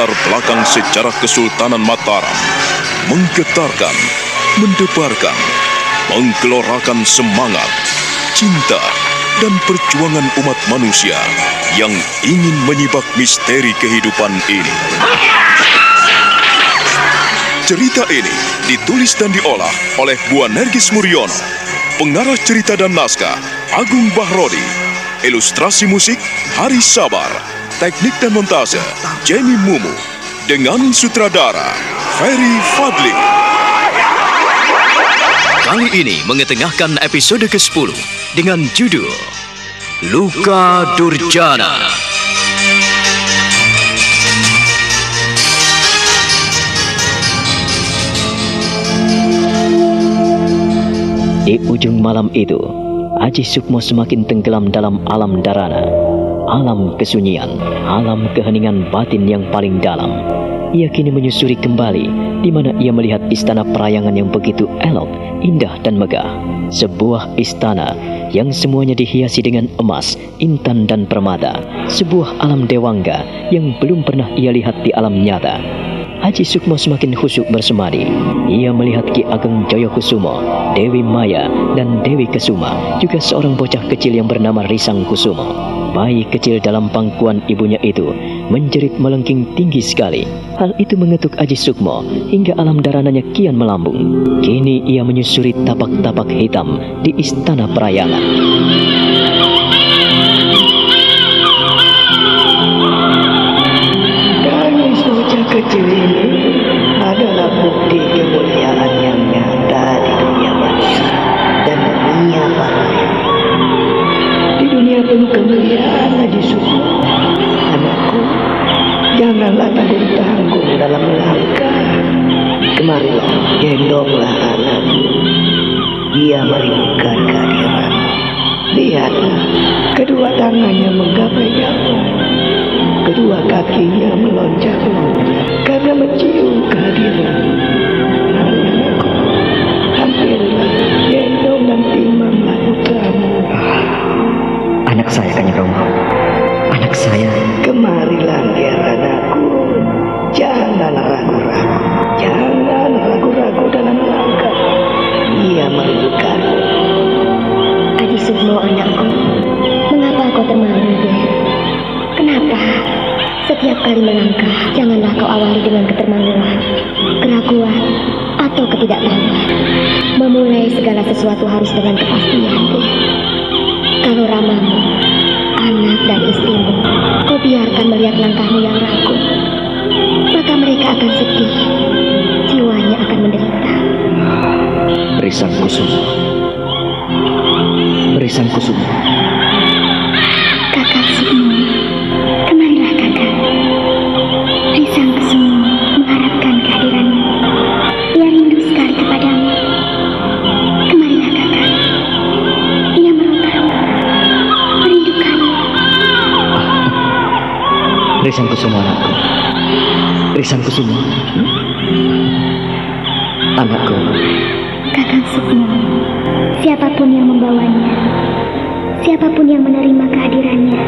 berlatar belakang sejarah Kesultanan Mataram, menggetarkan, mendebarkan, menggelorakan semangat, cinta, dan perjuangan umat manusia yang ingin menyibak misteri kehidupan ini. Cerita ini ditulis dan diolah oleh Buan Nergis Muriono, pengarah cerita dan naskah Agung Bahrodi, ilustrasi musik Hari Sabar, teknik dan montase Jenny Mumu, dengan sutradara Ferry Fadli. Kali ini mengetengahkan episode ke-10 dengan judul Luka Durjana. Di ujung malam itu, Aji Sukmo semakin tenggelam dalam alam darana, alam kesunyian, alam keheningan batin yang paling dalam. Ia kini menyusuri kembali di mana ia melihat istana perayangan yang begitu elok, indah dan megah. Sebuah istana yang semuanya dihiasi dengan emas, intan dan permata. Sebuah alam dewangga yang belum pernah ia lihat di alam nyata. Haji Sukmo semakin khusyuk bersemadi. Ia melihat Ki Ageng Joyokusumo, Dewi Maya, dan Dewi Kesuma, juga seorang bocah kecil yang bernama Risang Kusumo. Bayi kecil dalam pangkuan ibunya itu menjerit melengking tinggi sekali. Hal itu mengetuk Aji Sukmo hingga alam darananya kian melambung. Kini ia menyusuri tapak-tapak hitam di istana perayangan. Bocah kecil ini adalah bukti kemuliaan nyata di dunia manusia dan dunia. Di dunia penuh janganlah tanggung tanggung dalam melangkah. Kemarilah, gendonglah anakku. Dia merindukan kehadiran. Lihatlah, kedua tangannya menggapai jauh. Kedua kakinya meloncat-loncat karena mencium kehadiran. Anakku, hampirlah gendong dan. Anak saya, Romo. Anak saya. Kemarilah biar anakku. Jangan ragu-ragu. Jangan ragu-ragu dalam langkah. Ia merindukanmu. Aji Sukmo anakku, mengapa kau termangu, Ger? Kenapa? Setiap kali melangkah, janganlah kau awali dengan ketermanguan, keraguan, atau ketidaktahuan. Memulai segala sesuatu harus dengan kepastian, Ger. Kalau ramamu, anak dan istrimu, kau biarkan melihat langkahmu yang ragu, maka mereka akan sedih, jiwanya akan menderita. Risang Kusumo. Risang Kusumo. Risang Kusumo anakku. Risang Kusumo. Anakku. Kakak Sukmo, siapa pun yang membawanya, siapa pun yang menerima kehadirannya,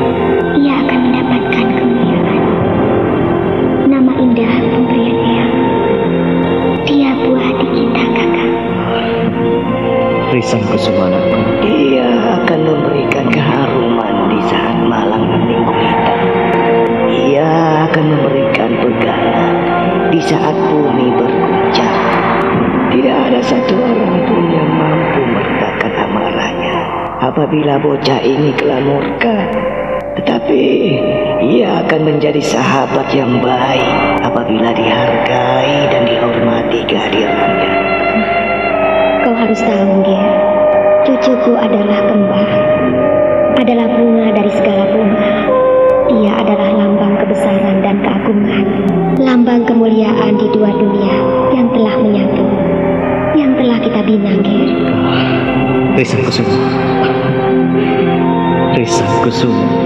ia akan mendapatkan kemuliaan. Nama indah pemberian eyang. Dia buah hati kita, kakak. Risang Kusumo anakku. Ia akan memberikan keharuman di saat malam minggu. Akan memberikan pegangan di saat bumi berguncang. Tidak ada satu orang pun yang mampu meredakan amarahnya apabila bocah ini telah murka. Tetapi ia akan menjadi sahabat yang baik apabila dihargai dan dihormati kehadirannya. Kau harus tahu, Ger. Cucuku adalah kembar. Adalah bunga dari segala bunga. Dia adalah lambang kebesaran dan keagungan. Lambang kemuliaan di dua dunia yang telah menyatu. Yang telah kita bina, Ger. Risang Kusumo. Risang Kusumo.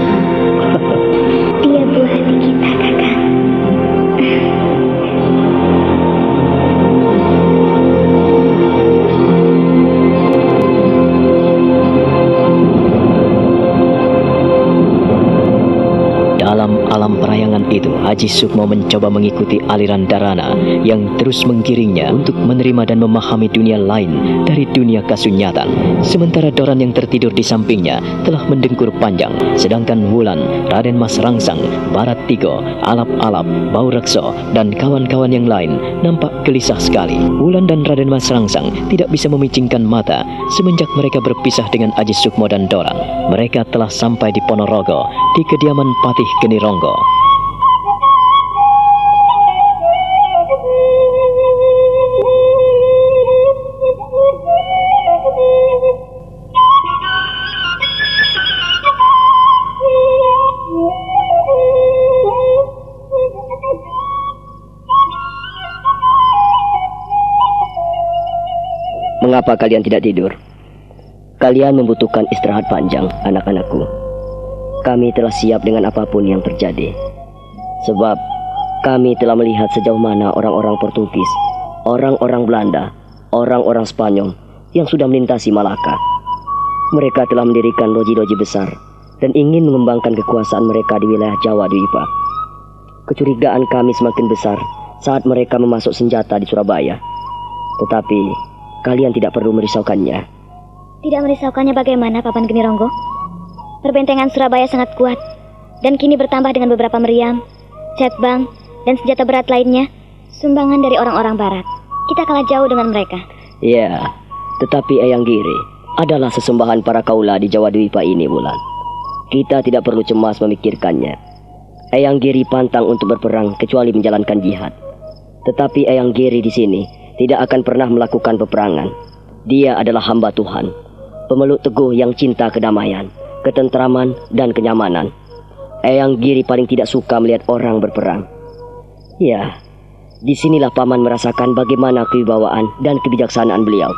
Haji Sukmo mencoba mengikuti aliran Darana yang terus menggiringnya untuk menerima dan memahami dunia lain dari dunia kasunyatan. Sementara Doran yang tertidur di sampingnya telah mendengkur panjang, sedangkan Wulan, Raden Mas Rangsang, Barat Tigo, Alap-Alap, Bau Rekso, dan kawan-kawan yang lain nampak gelisah sekali. Wulan dan Raden Mas Rangsang tidak bisa memicingkan mata semenjak mereka berpisah dengan Haji Sukmo dan Doran. Mereka telah sampai di Ponorogo, di kediaman Patih Genironggo. Mengapa kalian tidak tidur? Kalian membutuhkan istirahat panjang, anak-anakku. Kami telah siap dengan apa pun yang terjadi. Sebab kami telah melihat sejauh mana orang-orang Portugis, orang-orang Belanda, orang-orang Spanyol yang sudah melintasi Malaka. Mereka telah mendirikan loji-loji besar dan ingin mengembangkan kekuasaan mereka di wilayah Jawa Dwipa. Kecurigaan kami semakin besar saat mereka memasuk senjata di Surabaya. Tetapi kalian tidak perlu merisaukannya. Tidak merisaukannya bagaimana, Papan Genironggo? Perbentengan Surabaya sangat kuat, dan kini bertambah dengan beberapa meriam, cetbang, dan senjata berat lainnya, sumbangan dari orang-orang barat. Kita kalah jauh dengan mereka. Ya, tetapi Eyang Giri adalah sesembahan para kaula di Jawa Dwipa ini, Bulan. Kita tidak perlu cemas memikirkannya. Eyang Giri pantang untuk berperang kecuali menjalankan jihad. Tetapi Eyang Giri di sini tidak akan pernah melakukan peperangan. Dia adalah hamba Tuhan pemeluk teguh yang cinta kedamaian, ketentraman, dan kenyamanan. Eyang Giri paling tidak suka melihat orang berperang. Ya, di sinilah paman merasakan bagaimana kewibawaan dan kebijaksanaan beliau.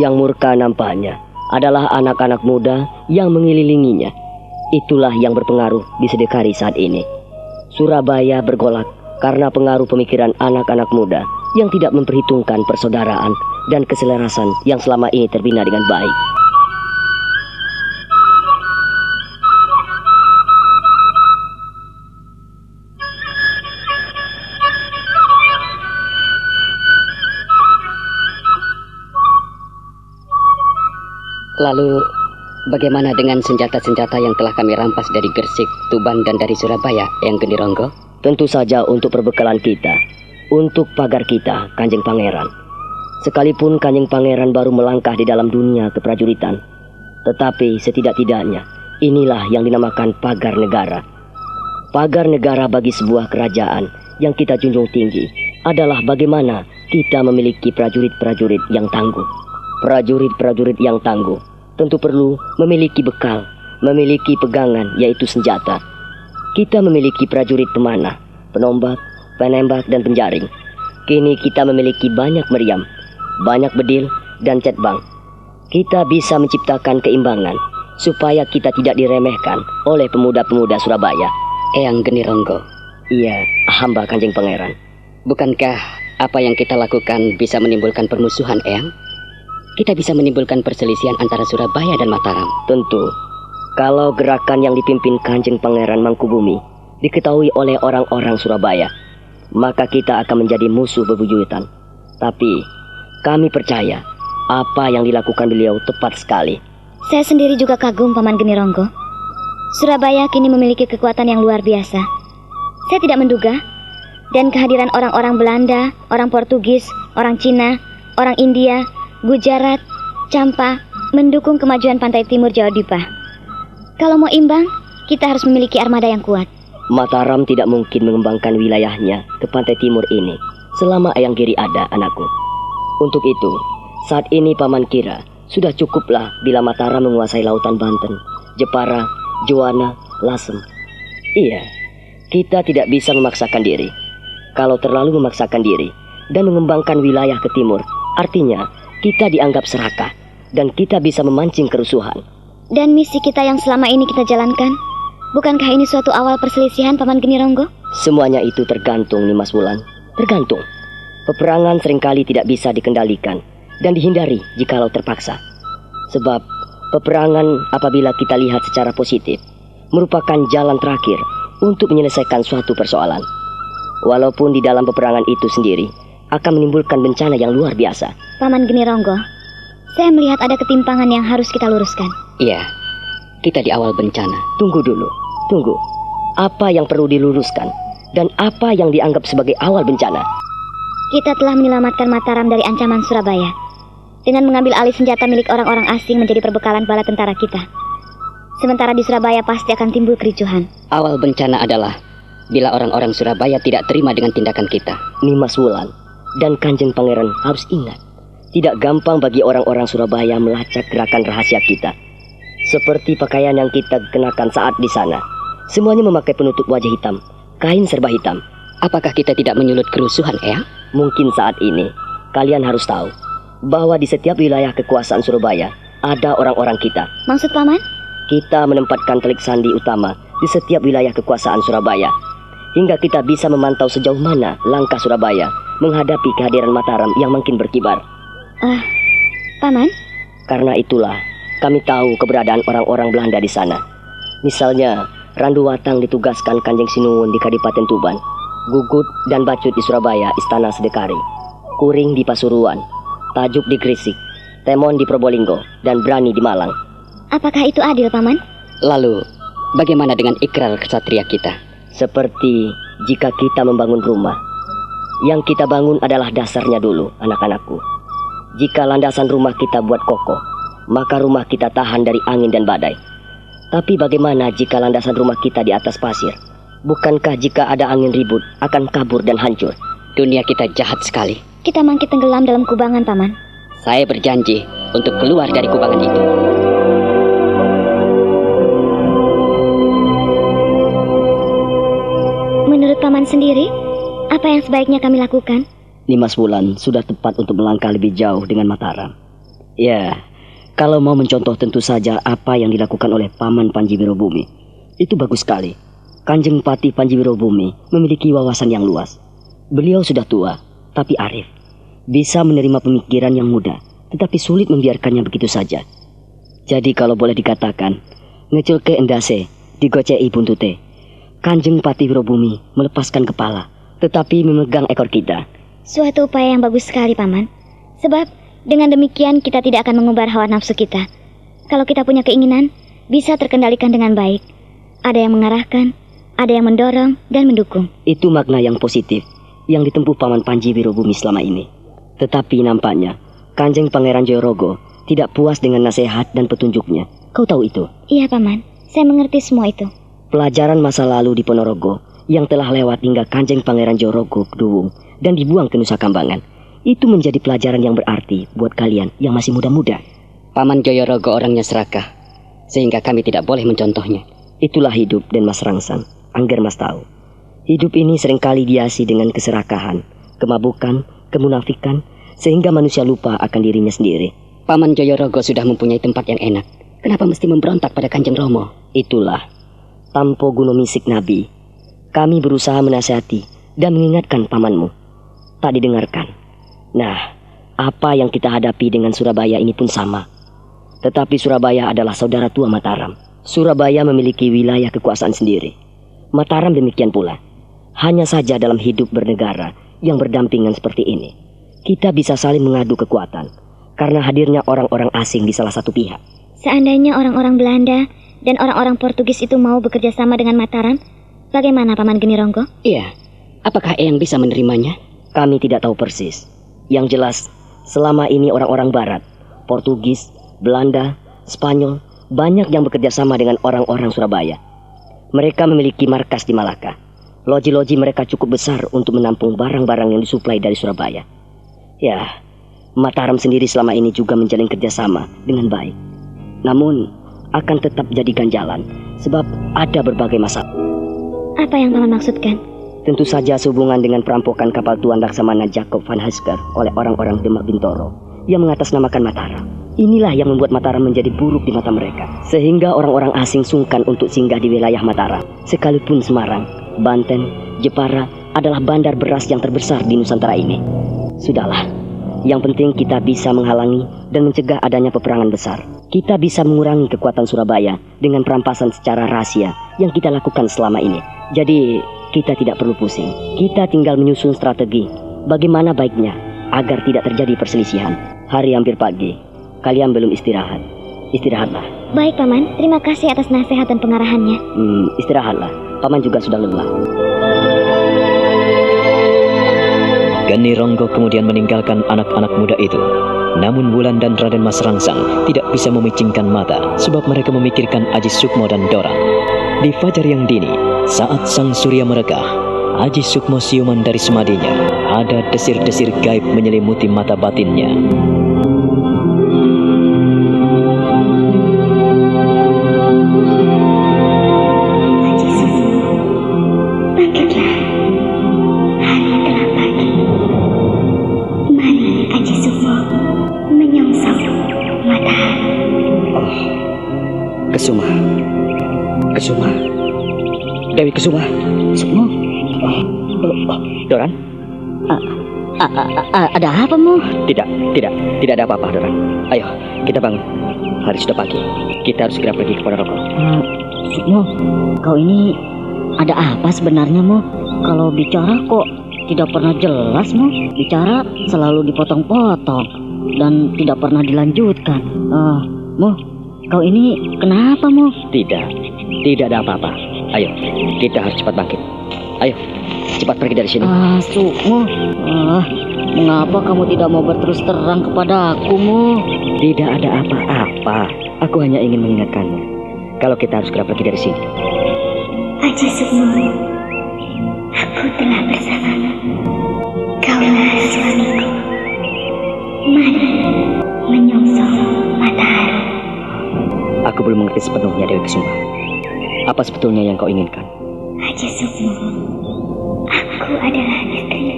Yang murka nampaknya adalah anak-anak muda yang mengelilinginya. Itulah yang berpengaruh di Sedekari saat ini. Surabaya bergolak karena pengaruh pemikiran anak-anak muda yang tidak memperhitungkan persaudaraan dan keselarasan yang selama ini terbina dengan baik. Lalu bagaimana dengan senjata-senjata yang telah kami rampas dari Gersik, Tuban, dan dari Surabaya, yang Gendironggo? Tentu saja untuk perbekalan kita, untuk pagar kita, Kanjeng Pangeran. Sekalipun Kanjeng Pangeran baru melangkah di dalam dunia keprajuritan, tetapi setidak-tidaknya inilah yang dinamakan pagar negara. Pagar negara bagi sebuah kerajaan yang kita junjung tinggi adalah bagaimana kita memiliki prajurit-prajurit yang tangguh. Prajurit-prajurit yang tangguh tentu perlu memiliki bekal, memiliki pegangan yaitu senjata. Kita memiliki prajurit pemanah, penombak, penembak dan penjaring. Kini kita memiliki banyak meriam, banyak bedil dan cetbang. Kita bisa menciptakan keimbangan supaya kita tidak diremehkan oleh pemuda-pemuda Surabaya. Eyang Genironggo. Iya, hamba Kanjeng Pangeran. Bukankah apa yang kita lakukan bisa menimbulkan permusuhan, Eyang? kita bisa menimbulkan perselisihan antara Surabaya dan Mataram. Tentu, kalau gerakan yang dipimpin Kanjeng Pangeran Mangkubumi diketahui oleh orang-orang Surabaya, maka kita akan menjadi musuh bebuyutan. Tapi, kami percaya apa yang dilakukan beliau tepat sekali. Saya sendiri juga kagum Paman Genironggo. Surabaya kini memiliki kekuatan yang luar biasa. Saya tidak menduga dan kehadiran orang-orang Belanda, orang Portugis, orang Cina, orang India, Gujarat, Campa mendukung kemajuan pantai timur Jawa Dipa. Kalau mau imbang, kita harus memiliki armada yang kuat. Mataram tidak mungkin mengembangkan wilayahnya ke pantai timur ini selama Ayang Giri ada, anakku. Untuk itu, saat ini Paman kira sudah cukuplah bila Mataram menguasai lautan Banten, Jepara, Juwana, Lasem. Iya, kita tidak bisa memaksakan diri. Kalau terlalu memaksakan diri dan mengembangkan wilayah ke timur, artinya kita dianggap serakah dan kita bisa memancing kerusuhan. Dan misi kita yang selama ini kita jalankan, bukankah ini suatu awal perselisihan Paman Genironggo? Semuanya itu tergantung nih Mas Wulan. Tergantung. Peperangan sering kali tidak bisa dikendalikan dan dihindari jikalau terpaksa. Sebab peperangan apabila kita lihat secara positif merupakan jalan terakhir untuk menyelesaikan suatu persoalan. Walaupun di dalam peperangan itu sendiri akan menimbulkan bencana yang luar biasa. Paman Geni Ronggo, saya melihat ada ketimpangan yang harus kita luruskan. Iya, kita di awal bencana. Tunggu dulu, tunggu. Apa yang perlu diluruskan dan apa yang dianggap sebagai awal bencana? Kita telah menyelamatkan Mataram dari ancaman Surabaya dengan mengambil alih senjata milik orang-orang asing menjadi perbekalan bala tentara kita. Sementara di Surabaya pasti akan timbul kericuhan. Awal bencana adalah bila orang-orang Surabaya tidak terima dengan tindakan kita. Nimas Wulan dan Kanjeng Pangeran harus ingat, tidak gampang bagi orang-orang Surabaya melacak gerakan rahasia kita. Seperti pakaian yang kita kenakan saat di sana. Semuanya memakai penutup wajah hitam, kain serba hitam. Apakah kita tidak menyulut kerusuhan, Eyang? Mungkin saat ini kalian harus tahu bahwa di setiap wilayah kekuasaan Surabaya ada orang-orang kita. Maksud paman? Kita menempatkan telik sandi utama di setiap wilayah kekuasaan Surabaya hingga kita bisa memantau sejauh mana langkah Surabaya menghadapi kehadiran Mataram yang makin berkibar. Ah, uh, paman? Karena itulah kami tahu keberadaan orang-orang Belanda di sana. Misalnya, Randu Watang ditugaskan Kanjeng Sinuwun di Kadipaten Tuban, Gugut dan Bacut di Surabaya, Istana Sedekari, Kuring di Pasuruan, Tajuk di Gresik, Temon di Probolinggo, dan Brani di Malang. Apakah itu adil, Paman? Lalu, bagaimana dengan ikrar kesatria kita? Seperti jika kita membangun rumah, yang kita bangun adalah dasarnya dulu, anak-anakku. Jika landasan rumah kita buat kokoh, maka rumah kita tahan dari angin dan badai. Tapi bagaimana jika landasan rumah kita di atas pasir? Bukankah jika ada angin ribut akan kabur dan hancur? Dunia kita jahat sekali. Kita mangkit tenggelam dalam kubangan, Paman. Saya berjanji untuk keluar dari kubangan itu. Menurut Paman sendiri, apa yang sebaiknya kami lakukan? Nimas Wulan sudah tepat untuk melangkah lebih jauh dengan Mataram. Ya, kalau mau mencontoh tentu saja apa yang dilakukan oleh Paman Panji Wirobumi. Itu bagus sekali. Kanjeng Pati Panji Wirobumi memiliki wawasan yang luas. Beliau sudah tua, tapi arif. Bisa menerima pemikiran yang mudah, tetapi sulit membiarkannya begitu saja. Jadi kalau boleh dikatakan, ngecil ke endase, digocei buntute. Kanjeng Pati Wirobumi melepaskan kepala, tetapi memegang ekor kita. Suatu upaya yang bagus sekali, Paman. Sebab dengan demikian kita tidak akan mengubah hawa nafsu kita. Kalau kita punya keinginan, bisa terkendalikan dengan baik. Ada yang mengarahkan, ada yang mendorong dan mendukung. Itu makna yang positif yang ditempuh Paman Panji Wirobumi selama ini. Tetapi nampaknya Kanjeng Pangeran Jayorogo tidak puas dengan nasihat dan petunjuknya. Kau tahu itu? Iya, Paman. Saya mengerti semua itu. Pelajaran masa lalu di Ponorogo yang telah lewat hingga Kanjeng Pangeran Jayorogo Duwung dan dibuang ke Nusa Kambangan itu menjadi pelajaran yang berarti buat kalian yang masih muda-muda. Paman Joyorogo orangnya serakah, sehingga kami tidak boleh mencontohnya. Itulah hidup dan Mas Rangsang, Angger Mas tahu. Hidup ini sering kali diasi dengan keserakahan, kemabukan, kemunafikan, sehingga manusia lupa akan dirinya sendiri. Paman Joyorogo sudah mempunyai tempat yang enak. Kenapa mesti memberontak pada Kanjeng Romo? Itulah, Tampo Gunung Misik Nabi. Kami berusaha menasihati dan mengingatkan pamanmu. Tak didengarkan. Nah, apa yang kita hadapi dengan Surabaya ini pun sama. Tetapi Surabaya adalah saudara tua Mataram. Surabaya memiliki wilayah kekuasaan sendiri. Mataram demikian pula. Hanya saja dalam hidup bernegara yang berdampingan seperti ini, kita bisa saling mengadu kekuatan karena hadirnya orang-orang asing di salah satu pihak. Seandainya orang-orang Belanda dan orang-orang Portugis itu mau bekerja sama dengan Mataram, bagaimana Paman Geni Ronggo? Iya, apakah Eyang bisa menerimanya? Kami tidak tahu persis. Yang jelas, selama ini orang-orang Barat, Portugis, Belanda, Spanyol, banyak yang bekerja sama dengan orang-orang Surabaya. Mereka memiliki markas di Malaka. Loji-loji mereka cukup besar untuk menampung barang-barang yang disuplai dari Surabaya. Ya, Mataram sendiri selama ini juga menjalin kerjasama dengan baik. Namun, akan tetap jadi ganjalan sebab ada berbagai masalah. Apa yang Paman maksudkan? Tentu saja sehubungan dengan perampokan kapal Tuan Laksamana Jacob van Hasker oleh orang-orang Demak Bintoro yang mengatasnamakan Mataram. Inilah yang membuat Mataram menjadi buruk di mata mereka. Sehingga orang-orang asing sungkan untuk singgah di wilayah Mataram. Sekalipun Semarang, Banten, Jepara adalah bandar beras yang terbesar di Nusantara ini. Sudahlah, Yang penting kita bisa menghalangi dan mencegah adanya peperangan besar. Kita bisa mengurangi kekuatan Surabaya dengan perampasan secara rahasia yang kita lakukan selama ini. Jadi, kita tidak perlu pusing. Kita tinggal menyusun strategi bagaimana baiknya agar tidak terjadi perselisihan. Hari hampir pagi. Kalian belum istirahat. Istirahatlah. Baik, Paman. Terima kasih atas nasihat dan pengarahannya. Hmm, istirahatlah. Paman juga sudah lelah. Gani Ronggo kemudian meninggalkan anak-anak muda itu. Namun Wulan dan Raden Mas Rangsang tidak bisa memicingkan mata sebab mereka memikirkan Aji Sukmo dan Doran. Di fajar yang dini, saat sang surya merekah, Aji Sukmo siuman dari semadinya. Ada desir-desir gaib menyelimuti mata batinnya. Tidak, tidak, ada apa-apa, Doran. Ayo, kita bangun. Hari sudah pagi. Kita harus segera pergi ke Ponorogo. Uh, Sukmo, kau ini ada apa sebenarnya mu? Kalau bicara kok tidak pernah jelas mu? Bicara selalu dipotong-potong dan tidak pernah dilanjutkan. Uh, mu, kau ini kenapa mu? Tidak, tidak ada apa-apa. Ayo, kita harus cepat bangkit. Ayo, cepat pergi dari sini. Ah, Sukmo, ah, mengapa kamu tidak mau berterus terang kepada aku mu? Tidak ada apa-apa. Aku hanya ingin mengingatkanmu. Kalau kita harus segera pergi dari sini. Haji Sukmo, aku telah bersamamu. Kaulah suamiku. Mari menyongsong matahari. Aku belum mengerti sepenuhnya Dewi Kesuma. Apa sebetulnya yang kau inginkan? Haji Sukmo, aku adalah istrimu.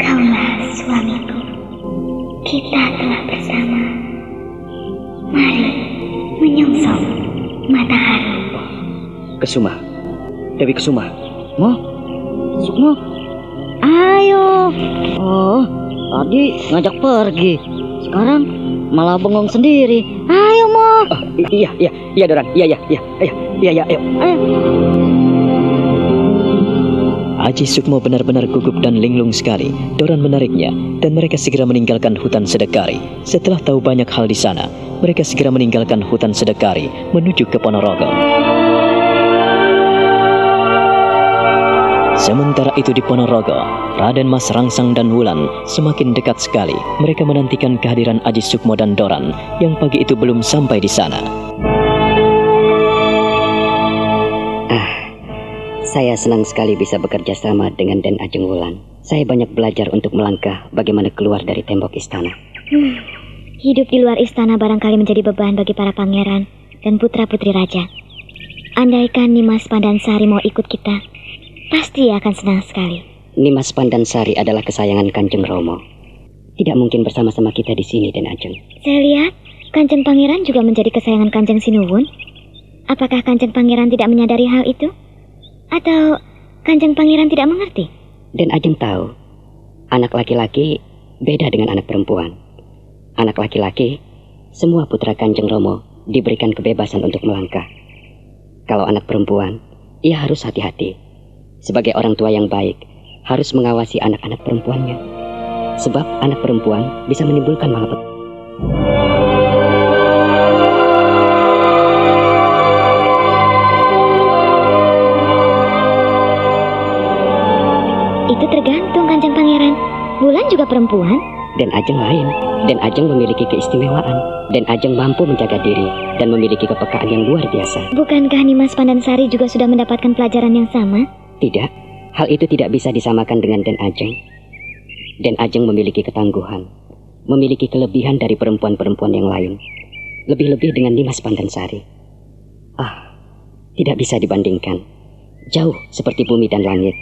Kaulah suamiku. Kita telah bersama. Mari menyongsong matahari. Kesuma. Dewi Kesuma. Mu, Sukmo, ayo. Oh, tadi ngajak pergi, sekarang malah bengong sendiri. Ayo mu. Oh, iya, iya, iya Doran. Iya, iya, iya. Ayo, iya, iya, ayo. Ayo. Aji Sukmo benar-benar gugup dan linglung sekali. Doran menariknya dan mereka segera meninggalkan hutan Sedekari. Setelah tahu banyak hal di sana, mereka segera meninggalkan hutan Sedekari menuju ke Ponorogo. Sementara itu di Ponorogo, Raden Mas Rangsang dan Wulan semakin dekat sekali. Mereka menantikan kehadiran Aji Sukmo dan Doran yang pagi itu belum sampai di sana. Saya senang sekali bisa bekerja sama dengan Den Ajeng Wulan. Saya banyak belajar untuk melangkah bagaimana keluar dari tembok istana. Hmm, hidup di luar istana barangkali menjadi beban bagi para pangeran dan putra-putri raja. Andaikan Nimas Pandansari mau ikut kita, pasti akan senang sekali. Nimas Pandansari adalah kesayangan Kanjeng Romo. Tidak mungkin bersama-sama kita di sini, Den Ajeng. Saya lihat Kanjeng Pangeran juga menjadi kesayangan Kanjeng Sinuwun. Apakah Kanjeng Pangeran tidak menyadari hal itu? Atau Kanjeng Pangeran tidak mengerti? Dan Ajeng tahu, anak laki-laki beda dengan anak perempuan. Anak laki-laki, semua putra Kanjeng Romo diberikan kebebasan untuk melangkah. Kalau anak perempuan, ia harus hati-hati. Sebagai orang tua yang baik, harus mengawasi anak-anak perempuannya. Sebab anak perempuan bisa menimbulkan malapetaka. Kanjeng Pangeran. Bulan juga perempuan. Dan Ajeng lain. Dan Ajeng memiliki keistimewaan. Dan Ajeng mampu menjaga diri dan memiliki kepekaan yang luar biasa. Bukankah Nimas Pandansari juga sudah mendapatkan pelajaran yang sama? Tidak, hal itu tidak bisa disamakan dengan Den Ajeng. Den Ajeng memiliki ketangguhan, memiliki kelebihan dari perempuan-perempuan yang lain. Lebih-lebih dengan Dimas Pandansari. Ah, tidak bisa dibandingkan. Jauh seperti bumi dan langit.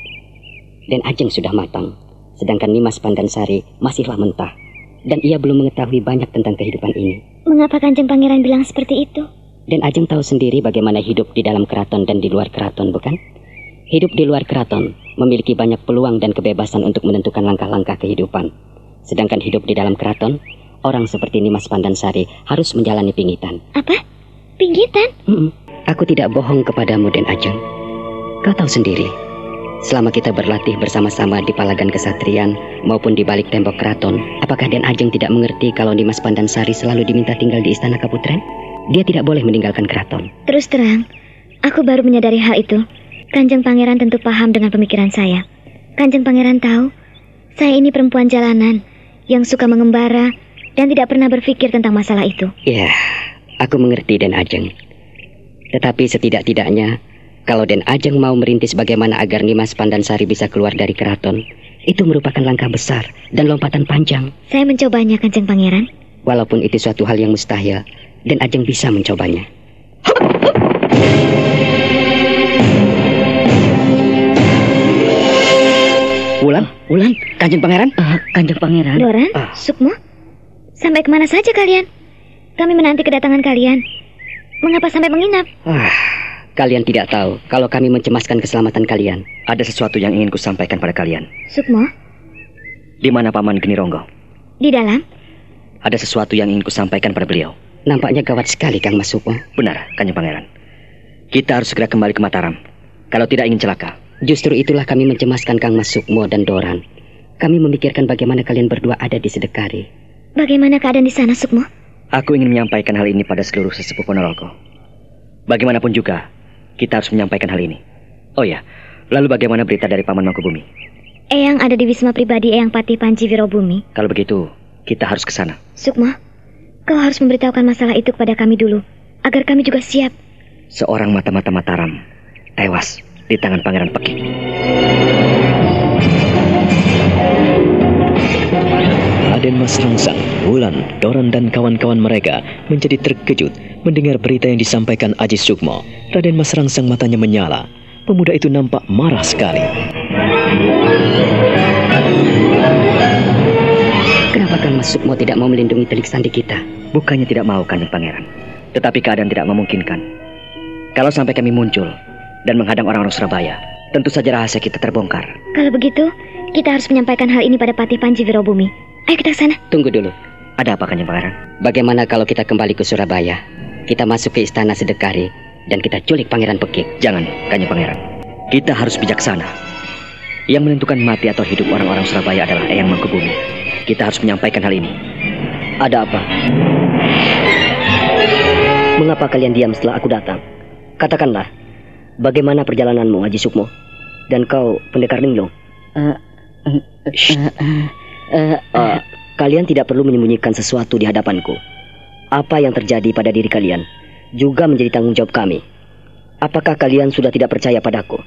Den Ajeng sudah matang, sedangkan Nimas Pandansari masihlah mentah. Dan ia belum mengetahui banyak tentang kehidupan ini. Mengapa Kanjeng Pangeran bilang seperti itu? Dan Ajeng tahu sendiri bagaimana hidup di dalam keraton dan di luar keraton, bukan? Hidup di luar keraton memiliki banyak peluang dan kebebasan untuk menentukan langkah-langkah kehidupan. Sedangkan hidup di dalam keraton, orang seperti Nimas Pandansari harus menjalani pingitan. Apa? Pinggitan? Mm-mm. Aku tidak bohong kepadamu, Den Ajeng. Kau tahu sendiri, selama kita berlatih bersama-sama di palagan kesatrian maupun di balik tembok keraton, apakah Den Ajeng tidak mengerti kalau Nimas Pandansari selalu diminta tinggal di istana Kaputren? Dia tidak boleh meninggalkan keraton. Terus terang, aku baru menyadari hal itu. Kanjeng Pangeran tentu paham dengan pemikiran saya. Kanjeng Pangeran tahu, saya ini perempuan jalanan yang suka mengembara dan tidak pernah berpikir tentang masalah itu. Ya, aku mengerti Den Ajeng. Tetapi setidak-tidaknya, kalau Den Ajeng mau merintis bagaimana agar Nimas Pandansari bisa keluar dari keraton, itu merupakan langkah besar dan lompatan panjang. Saya mencobanya, Kanjeng Pangeran. Walaupun itu suatu hal yang mustahil, Den Ajeng bisa mencobanya. Wulan, Wulan, Kanjeng Pangeran? Uh, Kanjeng Pangeran. Doran, Ah. Sukmo, sampai ke mana saja kalian? Kami menanti kedatangan kalian. Mengapa sampai menginap? Wah, kalian tidak tahu kalau kami mencemaskan keselamatan kalian. Ada sesuatu yang ingin kusampaikan pada kalian. Sukmo, Di mana Paman Geni Ronggo? di dalam? Ada sesuatu yang ingin kusampaikan pada beliau. Nampaknya gawat sekali Kang Mas Sukmo. Benar, Kanjeng Pangeran. Kita harus segera kembali ke Mataram. Kalau tidak ingin celaka. Justru itulah kami mencemaskan Kang Mas Sukmo dan Doran. Kami memikirkan bagaimana kalian berdua ada di Sedekari. Bagaimana keadaan di sana, Sukmo? Aku ingin menyampaikan hal ini pada seluruh sesepuh Ponorogo. Bagaimanapun juga, kita harus menyampaikan hal ini. Oh ya, lalu bagaimana berita dari Paman Mangkubumi? Eyang ada di wisma pribadi Eyang Pati Panji Wirobumi. Kalau begitu, kita harus ke sana. Sukmo, kau harus memberitahukan masalah itu kepada kami dulu, agar kami juga siap. Seorang mata-mata Mataram tewas di tangan Pangeran Pekik. Raden Mas Rangsang, Wulan, Doran dan kawan-kawan mereka menjadi terkejut mendengar berita yang disampaikan Aji Sukmo. Raden Mas Rangsang matanya menyala. Pemuda itu nampak marah sekali. Kenapa Kang Mas Sukmo tidak mau melindungi telik sandi kita? Bukannya tidak mau Kanjeng Pangeran, tetapi keadaan tidak memungkinkan. Kalau sampai kami muncul dan menghadang orang-orang Surabaya, tentu saja rahasia kita terbongkar. Kalau begitu, kita harus menyampaikan hal ini pada Pati Panji Wirobumi. Ayo kita ke sana. Tunggu dulu. Ada apa Kanjeng Pangeran? Bagaimana kalau kita kembali ke Surabaya? Kita masuk ke istana Sedekari dan kita culik Pangeran Pekik. Jangan, Kanjeng Pangeran. Kita harus bijaksana. Yang menentukan mati atau hidup orang-orang Surabaya adalah Eyang Mangkubumi. Kita harus menyampaikan hal ini. Ada apa? Mengapa kalian diam setelah aku datang? Katakanlah, bagaimana perjalananmu, Haji Sukmo? Dan kau, pendekar linglung? Eh, kalian tidak perlu menyembunyikan sesuatu di hadapanku. Apa yang terjadi pada diri kalian juga menjadi tanggung jawab kami. Apakah kalian sudah tidak percaya padaku?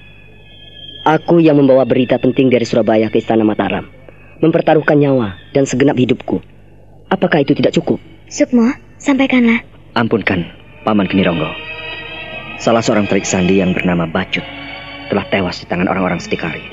Aku yang membawa berita penting dari Surabaya ke Istana Mataram, mempertaruhkan nyawa dan segenap hidupku. Apakah itu tidak cukup? Sukmo, sampaikanlah. Ampunkan, Paman Kenironggo. Salah seorang telik sandi yang bernama Bacut telah tewas di tangan orang-orang Setikari.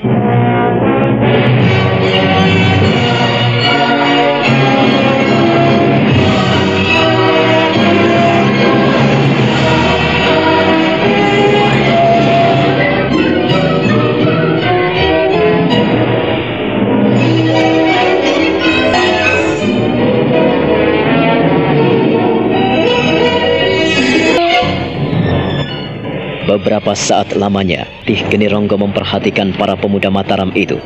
Beberapa saat lamanya, Tih Genironggo memperhatikan para pemuda Mataram itu.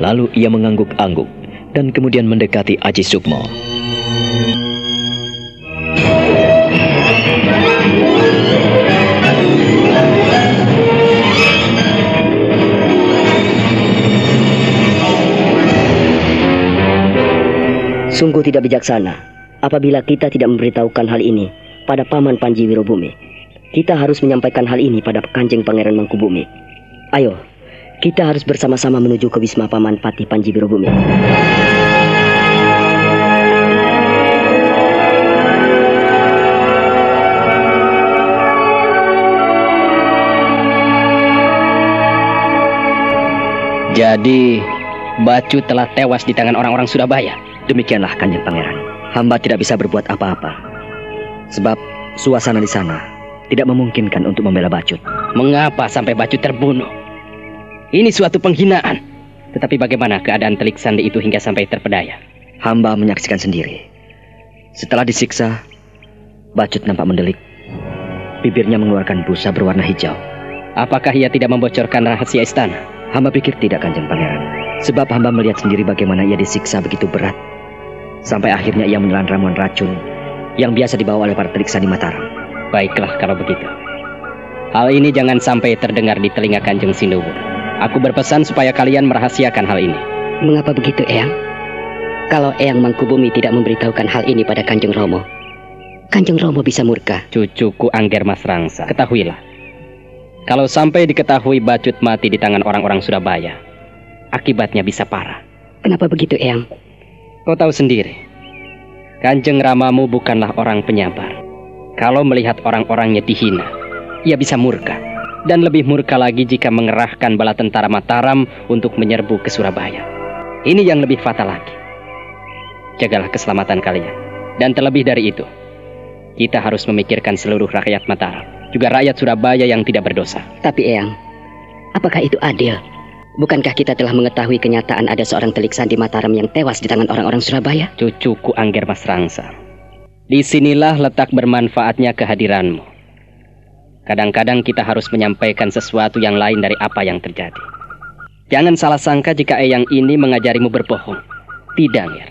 Lalu ia mengangguk-angguk dan kemudian mendekati Aji Sukmo. Sungguh tidak bijaksana apabila kita tidak memberitahukan hal ini pada Paman Panji Wirobumi. Kita harus menyampaikan hal ini pada Kanjeng Pangeran Mangkubumi. Ayo, kita harus bersama-sama menuju ke Wisma Paman Pati Panji Wirobumi. Jadi, Bacu telah tewas di tangan orang-orang Surabaya. Demikianlah Kanjeng Pangeran. Hamba tidak bisa berbuat apa-apa. Sebab suasana di sana tidak memungkinkan untuk membela Bacut. Mengapa sampai Bacu terbunuh? Ini suatu penghinaan. Tetapi bagaimana keadaan Telik Sandi itu hingga sampai terpedaya? Hamba menyaksikan sendiri. Setelah disiksa, Bacut nampak mendelik. Bibirnya mengeluarkan busa berwarna hijau. Apakah ia tidak membocorkan rahasia istana? Hamba pikir tidak kanjeng pangeran. Sebab hamba melihat sendiri bagaimana ia disiksa begitu berat. Sampai akhirnya ia menelan ramuan racun yang biasa dibawa oleh para telik di Mataram. Baiklah kalau begitu. Hal ini jangan sampai terdengar di telinga kanjeng Sinuwun. Aku berpesan supaya kalian merahasiakan hal ini. Mengapa begitu, Eyang? Kalau Eyang Mangkubumi tidak memberitahukan hal ini pada Kanjeng Romo, Kanjeng Romo bisa murka. Cucuku Angger Mas Rangsa, ketahuilah. Kalau sampai diketahui Bacut mati di tangan orang-orang Surabaya, akibatnya bisa parah. Kenapa begitu, Eyang? Kau tahu sendiri, Kanjeng Ramamu bukanlah orang penyabar. Kalau melihat orang-orangnya dihina, ia bisa murka. Dan lebih murka lagi jika mengerahkan bala tentara Mataram untuk menyerbu ke Surabaya. Ini yang lebih fatal lagi. Jagalah keselamatan kalian. Dan terlebih dari itu, kita harus memikirkan seluruh rakyat Mataram, juga rakyat Surabaya yang tidak berdosa. Tapi Eyang, apakah itu adil? Bukankah kita telah mengetahui kenyataan ada seorang telik sandi Mataram yang tewas di tangan orang-orang Surabaya? Cucuku Angger Mas Rangsa. Di sinilah letak bermanfaatnya kehadiranmu. Kadang-kadang kita harus menyampaikan sesuatu yang lain dari apa yang terjadi. Jangan salah sangka jika Eyang ini mengajarimu berbohong. Tidak, Nger.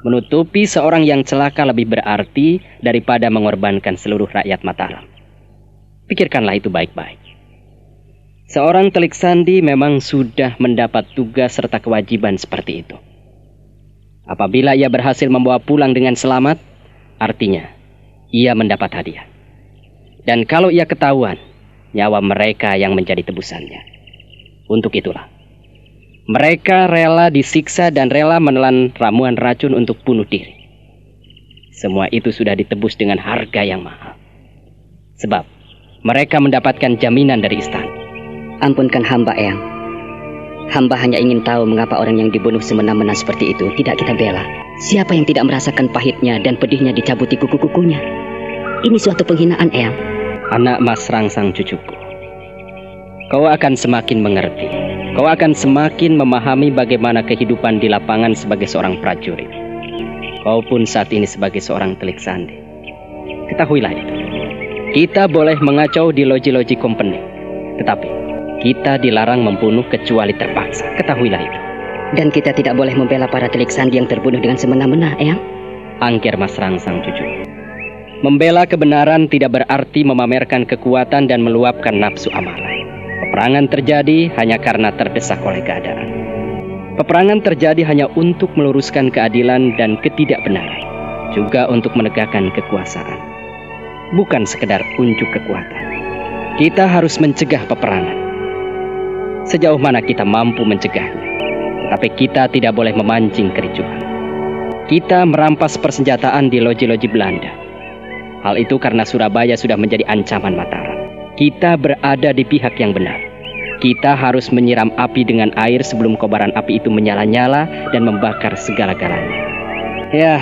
Menutupi seorang yang celaka lebih berarti daripada mengorbankan seluruh rakyat Mataram. Pikirkanlah itu baik-baik. Seorang telik sandi memang sudah mendapat tugas serta kewajiban seperti itu. Apabila ia berhasil membawa pulang dengan selamat, artinya ia mendapat hadiah. Dan kalau ia ketahuan, nyawa mereka yang menjadi tebusannya. Untuk itulah, mereka rela disiksa dan rela menelan ramuan racun untuk bunuh diri. Semua itu sudah ditebus dengan harga yang mahal. Sebab mereka mendapatkan jaminan dari istana. Ampunkan hamba, Eyang. Hamba hanya ingin tahu mengapa orang yang dibunuh semena-mena seperti itu tidak kita bela. Siapa yang tidak merasakan pahitnya dan pedihnya dicabuti kuku-kukunya? Ini suatu penghinaan, Eyang. Anak Mas Rangsang cucuku. Kau akan semakin mengerti kau akan semakin memahami bagaimana kehidupan di lapangan sebagai seorang prajurit. Kau pun saat ini sebagai seorang telik sandi. Ketahuilah itu. Kita boleh mengacau di loji-loji company, tetapi kita dilarang membunuh kecuali terpaksa. Ketahuilah itu. Dan kita tidak boleh membela para telik sandi yang terbunuh dengan semena-mena, Eyang. Angker Mas Rangsang cucu. Membela kebenaran tidak berarti memamerkan kekuatan dan meluapkan nafsu amarah. Peperangan terjadi hanya karena terdesak oleh keadaan. Peperangan terjadi hanya untuk meluruskan keadilan dan ketidakbenaran, juga untuk menegakkan kekuasaan. Bukan sekedar unjuk kekuatan. Kita harus mencegah peperangan. Sejauh mana kita mampu mencegahnya, tetapi kita tidak boleh memancing kericuhan. Kita merampas persenjataan di loji-loji Belanda. Hal itu karena Surabaya sudah menjadi ancaman Mataram. Kita berada di pihak yang benar. Kita harus menyiram api dengan air sebelum kobaran api itu menyala-nyala dan membakar segala-galanya. Ya,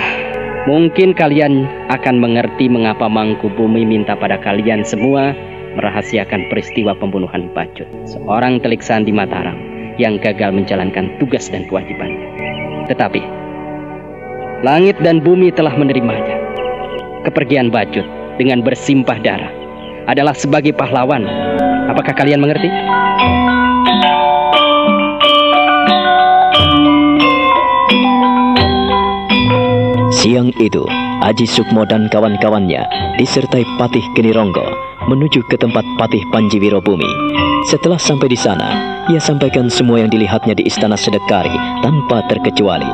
mungkin kalian akan mengerti mengapa Mangku Bumi minta pada kalian semua merahasiakan peristiwa pembunuhan Bacut, seorang telik sandi Mataram yang gagal menjalankan tugas dan kewajibannya. Tetapi, langit dan bumi telah menerimanya. Kepergian Bacut dengan bersimpah darah adalah sebagai pahlawan. Apakah kalian mengerti? Siang itu, Aji Sukmo dan kawan-kawannya disertai Patih Kenironggo menuju ke tempat Patih Panjiwiro Bumi. Setelah sampai di sana, ia sampaikan semua yang dilihatnya di Istana Sedekari tanpa terkecuali.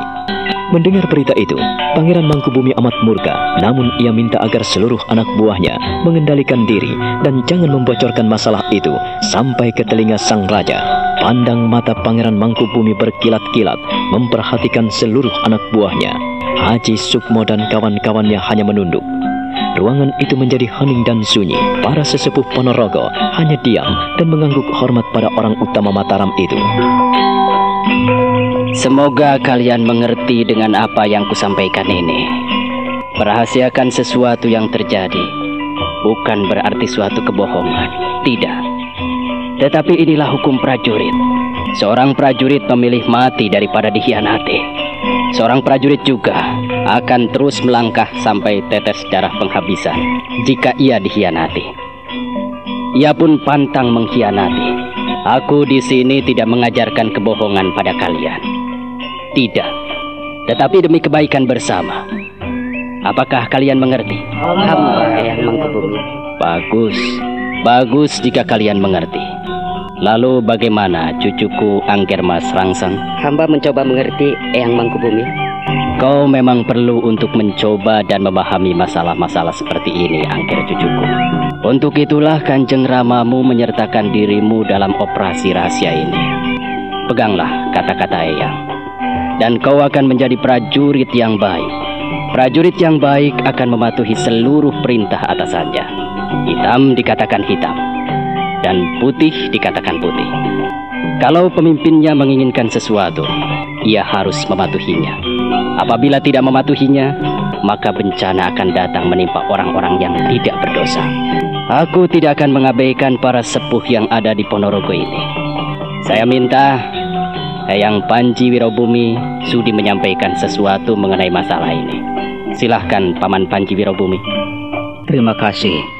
Mendengar berita itu, Pangeran Mangkubumi amat murka, namun ia minta agar seluruh anak buahnya mengendalikan diri dan jangan membocorkan masalah itu sampai ke telinga sang raja. Pandang mata Pangeran Mangkubumi berkilat-kilat memperhatikan seluruh anak buahnya. Haji Sukmo dan kawan-kawannya hanya menunduk. Ruangan itu menjadi hening dan sunyi. Para sesepuh Ponorogo hanya diam dan mengangguk hormat pada orang utama Mataram itu. Semoga kalian mengerti dengan apa yang kusampaikan ini. Merahasiakan sesuatu yang terjadi bukan berarti suatu kebohongan. Tidak. Tetapi inilah hukum prajurit. Seorang prajurit memilih mati daripada dikhianati. Seorang prajurit juga akan terus melangkah sampai tetes darah penghabisan jika ia dikhianati. Ia pun pantang mengkhianati. Aku di sini tidak mengajarkan kebohongan pada kalian. Tidak. Tetapi demi kebaikan bersama. Apakah kalian mengerti? Hamba yang mengkebumi. Bagus. Bagus jika kalian mengerti. Lalu bagaimana cucuku Angger Mas Rangsang? Hamba mencoba mengerti Eyang Mangkubumi. Kau memang perlu untuk mencoba dan memahami masalah-masalah seperti ini, Angger cucuku. Untuk itulah Kanjeng Ramamu menyertakan dirimu dalam operasi rahasia ini. Peganglah kata-kata Eyang. Dan kau akan menjadi prajurit yang baik. Prajurit yang baik akan mematuhi seluruh perintah atasannya. Hitam dikatakan hitam, dan putih dikatakan putih. Kalau pemimpinnya menginginkan sesuatu, ia harus mematuhinya. Apabila tidak mematuhinya, maka bencana akan datang menimpa orang-orang yang tidak berdosa. Aku tidak akan mengabaikan para sepuh yang ada di Ponorogo ini. Saya minta Eyang Panji Wirobumi sudi menyampaikan sesuatu mengenai masalah ini. Silahkan Paman Panji Wirobumi. Terima kasih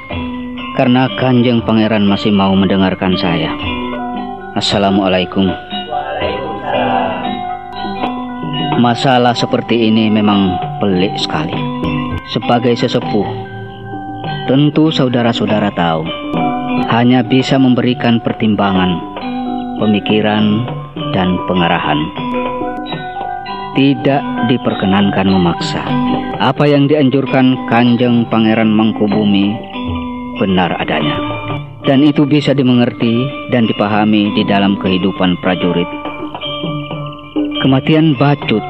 karena Kanjeng Pangeran masih mau mendengarkan saya. Assalamualaikum. Masalah seperti ini memang pelik sekali. Sebagai sesepuh, tentu saudara-saudara tahu, hanya bisa memberikan pertimbangan, pemikiran, dan pengarahan. Tidak diperkenankan memaksa. Apa yang dianjurkan Kanjeng Pangeran Mangkubumi benar adanya. Dan itu bisa dimengerti dan dipahami di dalam kehidupan prajurit. Kematian Bacut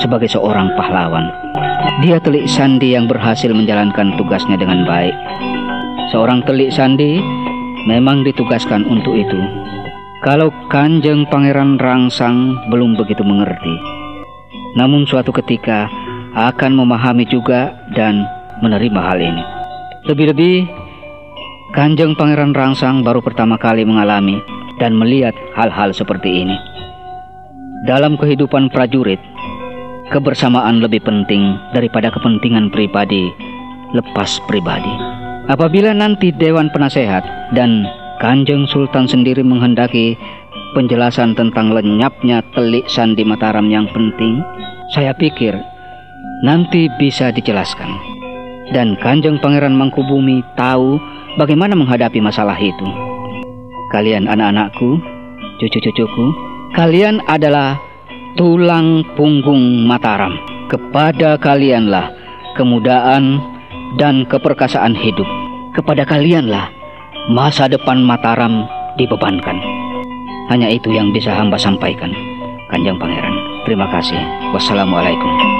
sebagai seorang pahlawan. Dia telik sandi yang berhasil menjalankan tugasnya dengan baik. Seorang telik sandi memang ditugaskan untuk itu. Kalau Kanjeng Pangeran Rangsang belum begitu mengerti, namun suatu ketika akan memahami juga dan menerima hal ini. Lebih-lebih, Kanjeng Pangeran Rangsang baru pertama kali mengalami dan melihat hal-hal seperti ini. Dalam kehidupan prajurit, kebersamaan lebih penting daripada kepentingan pribadi lepas pribadi. Apabila nanti Dewan Penasehat dan Kanjeng Sultan sendiri menghendaki penjelasan tentang lenyapnya telik sandi Mataram yang penting, saya pikir nanti bisa dijelaskan. Dan Kanjeng Pangeran Mangkubumi tahu bagaimana menghadapi masalah itu. Kalian anak-anakku, cucu-cucuku, kalian adalah tulang punggung Mataram. Kepada kalianlah kemudahan dan keperkasaan hidup. Kepada kalianlah masa depan Mataram dibebankan. Hanya itu yang bisa hamba sampaikan. Kanjeng Pangeran, terima kasih. Wassalamualaikum.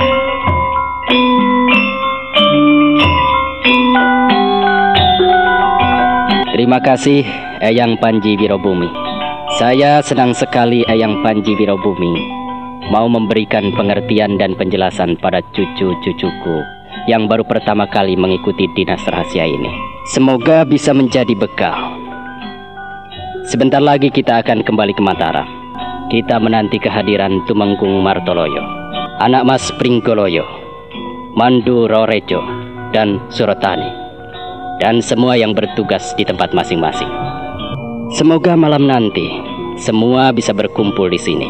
Terima kasih Eyang Panji Wirobumi. Saya senang sekali Eyang Panji Wirobumi mau memberikan pengertian dan penjelasan pada cucu-cucuku yang baru pertama kali mengikuti dinas rahasia ini. Semoga bisa menjadi bekal. Sebentar lagi kita akan kembali ke Mataram. Kita menanti kehadiran Tumenggung Martoloyo, anak Mas Pringgoloyo, Mandu Rorejo, dan Surotani, dan semua yang bertugas di tempat masing-masing. Semoga malam nanti semua bisa berkumpul di sini.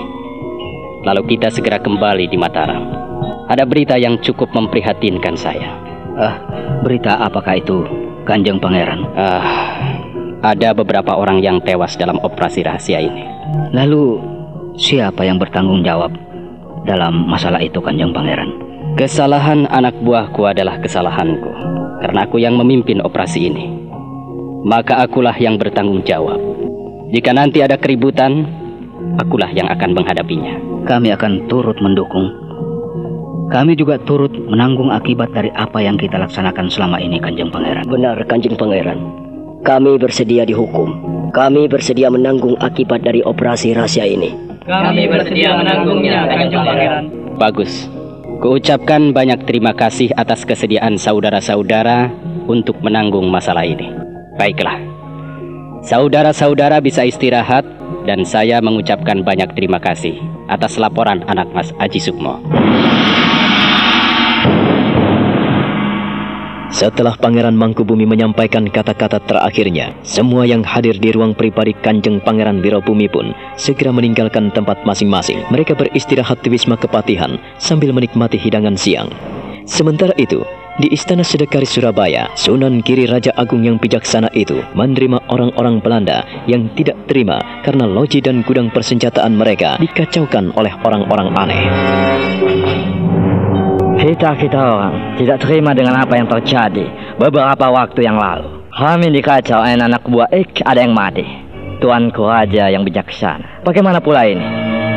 Lalu kita segera kembali di Mataram. Ada berita yang cukup memprihatinkan saya. Ah, berita apakah itu, Kanjeng Pangeran? Ah, ada beberapa orang yang tewas dalam operasi rahasia ini. Lalu, siapa yang bertanggung jawab dalam masalah itu, Kanjeng Pangeran? Kesalahan anak buahku adalah kesalahanku, karena aku yang memimpin operasi ini. Maka akulah yang bertanggung jawab. Jika nanti ada keributan, akulah yang akan menghadapinya. Kami akan turut mendukung. Kami juga turut menanggung akibat dari apa yang kita laksanakan selama ini, Kanjeng Pangeran. Benar, Kanjeng Pangeran. Kami bersedia dihukum. Kami bersedia menanggung akibat dari operasi rahasia ini. Kami bersedia menanggungnya, Kanjeng Pangeran. Bagus. Kuucapkan banyak terima kasih atas kesediaan saudara-saudara untuk menanggung masalah ini. Baiklah. Saudara-saudara bisa istirahat dan saya mengucapkan banyak terima kasih atas laporan anak Mas Aji Sukmo. Setelah Pangeran Mangkubumi menyampaikan kata-kata terakhirnya, semua yang hadir di ruang pribadi Kanjeng Pangeran Wirobumi pun segera meninggalkan tempat masing-masing. Mereka beristirahat di Wisma Kepatihan sambil menikmati hidangan siang. Sementara itu, di Istana Sedekari Surabaya, Sunan Giri Raja Agung yang bijaksana itu menerima orang-orang Belanda yang tidak terima karena loji dan gudang persenjataan mereka dikacaukan oleh orang-orang aneh. Kita-kita orang tidak terima dengan apa yang terjadi beberapa waktu yang lalu. Kami dikacau anak buah Ik ada yang mati. Tuanku Raja yang bijaksana. Bagaimana pula ini?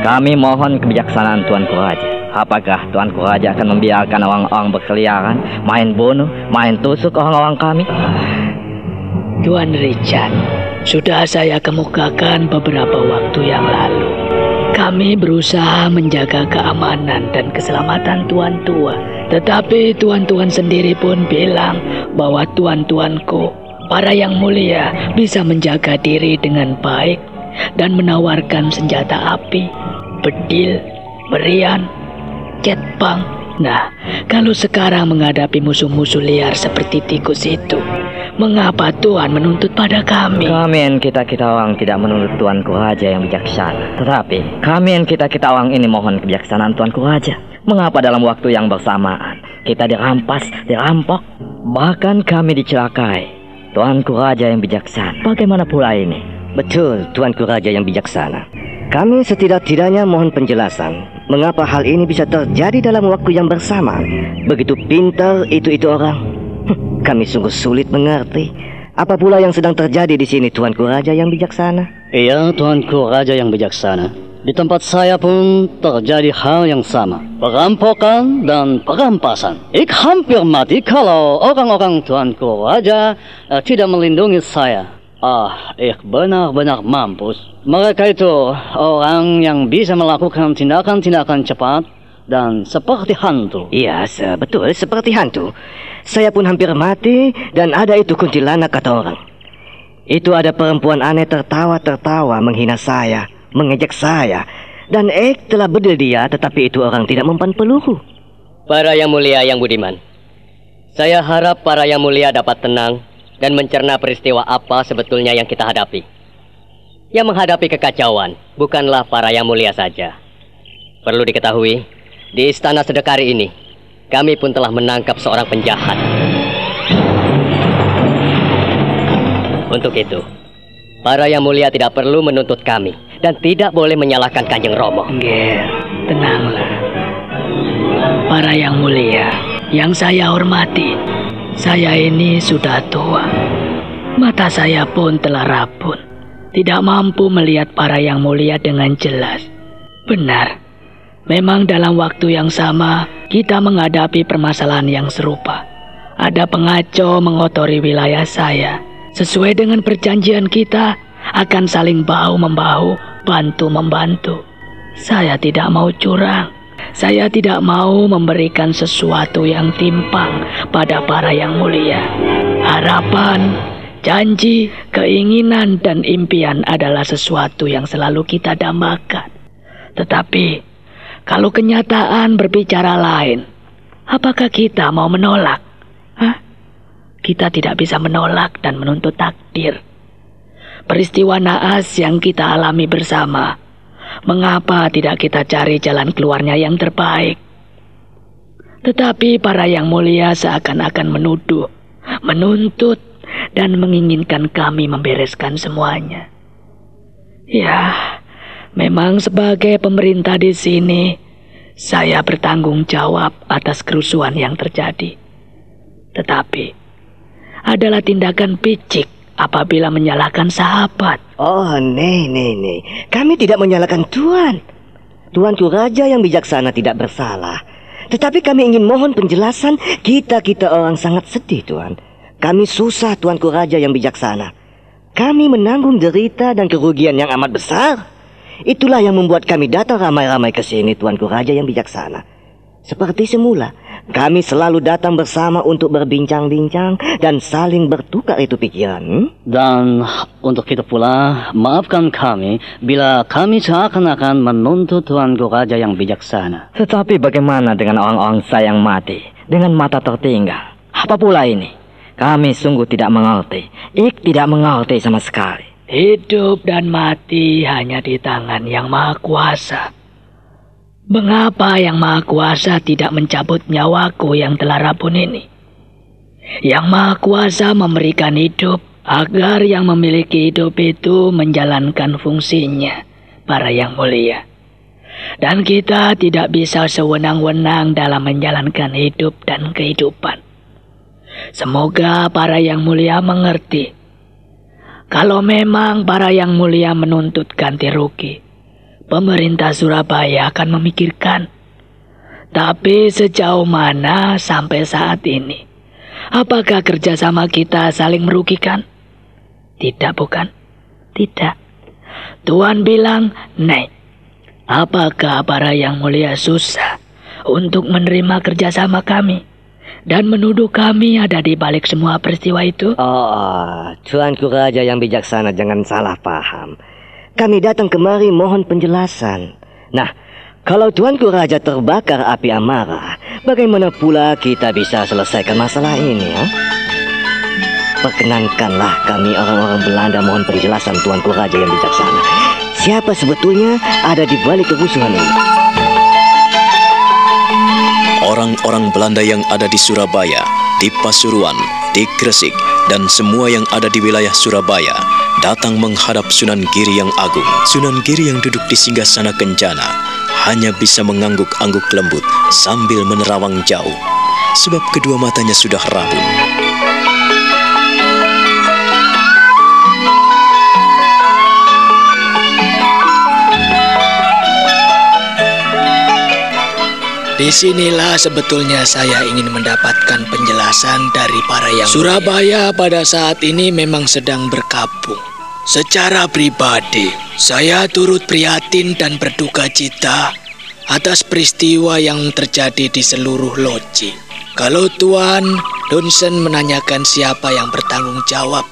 Kami mohon kebijaksanaan Tuanku Raja. Apakah Tuanku Raja akan membiarkan orang-orang berkeliaran, main bunuh, main tusuk orang-orang kami? Tuan Richard, sudah saya kemukakan beberapa waktu yang lalu. Kami berusaha menjaga keamanan dan keselamatan tuan tua. Tetapi tuan-tuan sendiri pun bilang bahwa tuan-tuanku, para yang mulia, bisa menjaga diri dengan baik dan menawarkan senjata api, bedil, berian, ketpang. Nah, kalau sekarang menghadapi musuh-musuh liar seperti tikus itu, mengapa Tuhan menuntut pada kami? Kami yang kita-kita orang tidak menuntut Tuanku Raja yang bijaksana. Tetapi, kami yang kita-kita orang ini mohon kebijaksanaan Tuanku Raja. Mengapa dalam waktu yang bersamaan kita dirampas, dirampok, bahkan kami dicelakai? Tuanku Raja yang bijaksana. Bagaimana pula ini? Betul, Tuanku Raja yang bijaksana. Kami setidak-tidaknya mohon penjelasan mengapa hal ini bisa terjadi dalam waktu yang bersamaan. Begitu pintar itu-itu orang. Kami sungguh sulit mengerti. Apa pula yang sedang terjadi di sini, Tuanku Raja yang bijaksana? Iya, Tuanku Raja yang bijaksana. Di tempat saya pun terjadi hal yang sama. Perampokan dan perampasan. Ik hampir mati kalau orang-orang Tuanku Raja eh, tidak melindungi saya. Ah, ik benar-benar mampus. Mereka itu orang yang bisa melakukan tindakan-tindakan cepat dan seperti hantu. Iya, se- betul seperti hantu. Saya pun hampir mati dan ada itu kuntilanak kata orang. Itu ada perempuan aneh tertawa-tertawa menghina saya, mengejek saya. Dan Ek telah bedil dia tetapi itu orang tidak mempan peluru. Para yang mulia yang budiman, saya harap para yang mulia dapat tenang dan mencerna peristiwa apa sebetulnya yang kita hadapi. Yang menghadapi kekacauan bukanlah para yang mulia saja. Perlu diketahui, di istana sedekari ini, kami pun telah menangkap seorang penjahat. Untuk itu, para yang mulia tidak perlu menuntut kami dan tidak boleh menyalahkan Kanjeng Romo. Ger, tenanglah. Para yang mulia, yang saya hormati, saya ini sudah tua. Mata saya pun telah rabun. Tidak mampu melihat para yang mulia dengan jelas. Benar, memang dalam waktu yang sama kita menghadapi permasalahan yang serupa. Ada pengacau mengotori wilayah saya. Sesuai dengan perjanjian kita, akan saling bahu-membahu, bantu-membantu. Saya tidak mau curang. Saya tidak mau memberikan sesuatu yang timpang pada para yang mulia. Harapan, janji, keinginan, dan impian adalah sesuatu yang selalu kita dambakan. Tetapi, kalau kenyataan berbicara lain, apakah kita mau menolak? Hah? Kita tidak bisa menolak dan menuntut takdir. Peristiwa naas yang kita alami bersama, mengapa tidak kita cari jalan keluarnya yang terbaik? Tetapi para yang mulia seakan-akan menuduh, menuntut, dan menginginkan kami membereskan semuanya. Ya, memang sebagai pemerintah di sini, saya bertanggung jawab atas kerusuhan yang terjadi. Tetapi, adalah tindakan picik apabila menyalahkan sahabat. Oh, nee, nee, nee. Kami tidak menyalahkan Tuan. Tuanku Raja yang bijaksana tidak bersalah. Tetapi kami ingin mohon penjelasan. Kita-kita orang sangat sedih, Tuan. Kami susah, Tuanku Raja yang bijaksana. Kami menanggung derita dan kerugian yang amat besar. Itulah yang membuat kami datang ramai-ramai ke sini, Tuanku Raja yang bijaksana. Seperti semula, Kami selalu datang bersama untuk berbincang-bincang dan saling bertukar itu pikiran. Dan untuk itu pula, maafkan kami bila kami seakan-akan menuntut Tuanku Raja yang bijaksana. Tetapi bagaimana dengan orang-orang saya yang mati dengan mata tertinggal? Apa pula ini? Kami sungguh tidak mengerti. Ik tidak mengerti sama sekali. Hidup dan mati hanya di tangan yang maha kuasa. Mengapa yang maha kuasa tidak mencabut nyawaku yang telah rabun ini? Yang maha kuasa memberikan hidup agar yang memiliki hidup itu menjalankan fungsinya, para yang mulia. Dan kita tidak bisa sewenang-wenang dalam menjalankan hidup dan kehidupan. Semoga para yang mulia mengerti. Kalau memang para yang mulia menuntut ganti rugi, pemerintah Surabaya akan memikirkan. Tapi sejauh mana sampai saat ini? Apakah kerjasama kita saling merugikan? Tidak bukan? Tidak. Tuan bilang, Nek, apakah para yang mulia susah untuk menerima kerjasama kami? Dan menuduh kami ada di balik semua peristiwa itu? Oh, Tuanku Raja yang bijaksana jangan salah paham. Kami datang kemari mohon penjelasan. Nah, kalau Tuanku Raja terbakar api amarah, bagaimana pula kita bisa selesaikan masalah ini? Ha? Perkenankanlah kami orang-orang Belanda mohon penjelasan Tuanku Raja yang bijaksana. Siapa sebetulnya ada di balik kerusuhan ini? Orang-orang Belanda yang ada di Surabaya, di Pasuruan, di Gresik, dan semua yang ada di wilayah Surabaya datang menghadap Sunan Giri yang agung. Sunan Giri yang duduk di singgasana kencana hanya bisa mengangguk-angguk lembut sambil menerawang jauh, sebab kedua matanya sudah rabun. Di sinilah sebetulnya saya ingin mendapatkan penjelasan dari para yang Surabaya pada saat ini memang sedang berkabung. Secara pribadi, saya turut prihatin dan berduka cita atas peristiwa yang terjadi di seluruh loji. Kalau Tuan Dunsen menanyakan siapa yang bertanggung jawab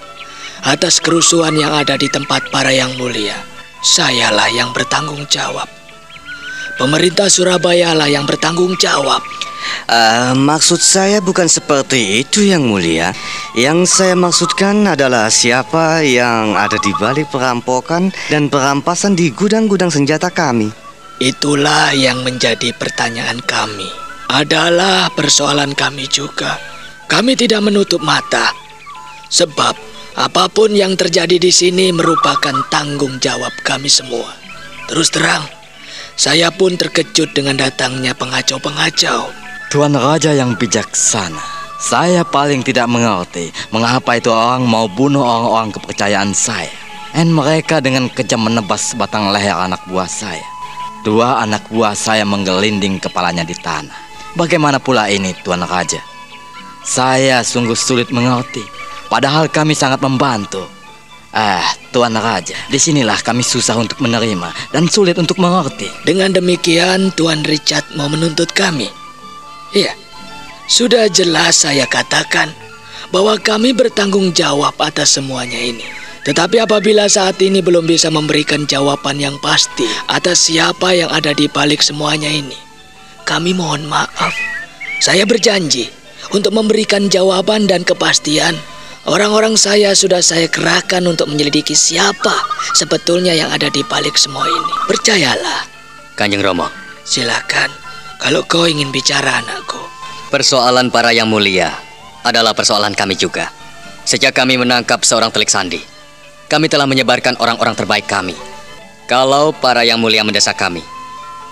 atas kerusuhan yang ada di tempat para yang mulia, sayalah yang bertanggung jawab. Pemerintah Surabaya lah yang bertanggung jawab. Eh, maksud saya bukan seperti itu yang mulia. Yang saya maksudkan adalah siapa yang ada di balik perampokan dan perampasan di gudang-gudang senjata kami. Itulah yang menjadi pertanyaan kami. Adalah persoalan kami juga. Kami tidak menutup mata. Sebab apa pun yang terjadi di sini merupakan tanggung jawab kami semua. Terus terang, saya pun terkejut dengan datangnya pengacau-pengacau. Tuan Raja yang bijaksana, saya paling tidak mengerti mengapa itu orang mau bunuh orang-orang kepercayaan saya. Dan mereka dengan kejam menebas batang leher anak buah saya. Dua anak buah saya menggelinding kepalanya di tanah. Bagaimana pula ini, Tuan Raja? Saya sungguh sulit mengerti, padahal kami sangat membantu. Ah, Tuan Raja, di sinilah kami susah untuk menerima dan sulit untuk mengerti. Dengan demikian, Tuan Richard mau menuntut kami. Iya, sudah jelas saya katakan bahwa kami bertanggung jawab atas semuanya ini. Tetapi apabila saat ini belum bisa memberikan jawaban yang pasti atas siapa yang ada di balik semuanya ini, kami mohon maaf. Saya berjanji untuk memberikan jawaban dan kepastian. Orang-orang saya sudah saya kerahkan untuk menyelidiki siapa sebetulnya yang ada di balik semua ini. Percayalah. Kanjeng Romo. Silakan. Kalau kau ingin bicara anakku. Persoalan para yang mulia adalah persoalan kami juga. Sejak kami menangkap seorang telik sandi, kami telah menyebarkan orang-orang terbaik kami. Kalau para yang mulia mendesak kami,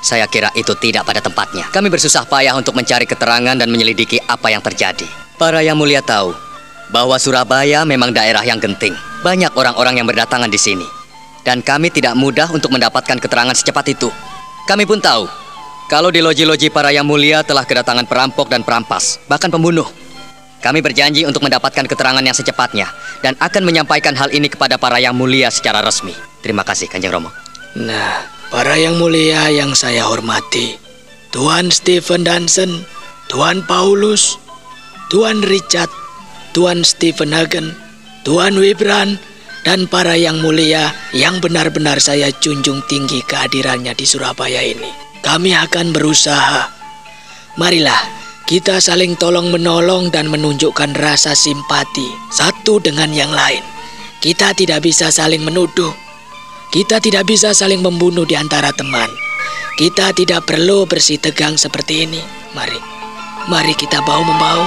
saya kira itu tidak pada tempatnya. Kami bersusah payah untuk mencari keterangan dan menyelidiki apa yang terjadi. Para yang mulia tahu bahwa Surabaya memang daerah yang genting. Banyak orang-orang yang berdatangan di sini. Dan kami tidak mudah untuk mendapatkan keterangan secepat itu. Kami pun tahu kalau di loji-loji para yang mulia telah kedatangan perampok dan perampas, bahkan pembunuh. Kami berjanji untuk mendapatkan keterangan yang secepatnya dan akan menyampaikan hal ini kepada para yang mulia secara resmi. Terima kasih, Kanjeng Romo. Nah, para yang mulia yang saya hormati, Tuan Stephen Danson, Tuan Paulus, Tuan Richard, Tuan Stephen Hagen, Tuan Wibran, dan para yang mulia yang benar-benar saya junjung tinggi kehadirannya di Surabaya ini. Kami akan berusaha. Marilah kita saling tolong-menolong dan menunjukkan rasa simpati satu dengan yang lain. Kita tidak bisa saling menuduh. Kita tidak bisa saling membunuh di antara teman. Kita tidak perlu bersih tegang seperti ini. Mari, mari kita bau-membau.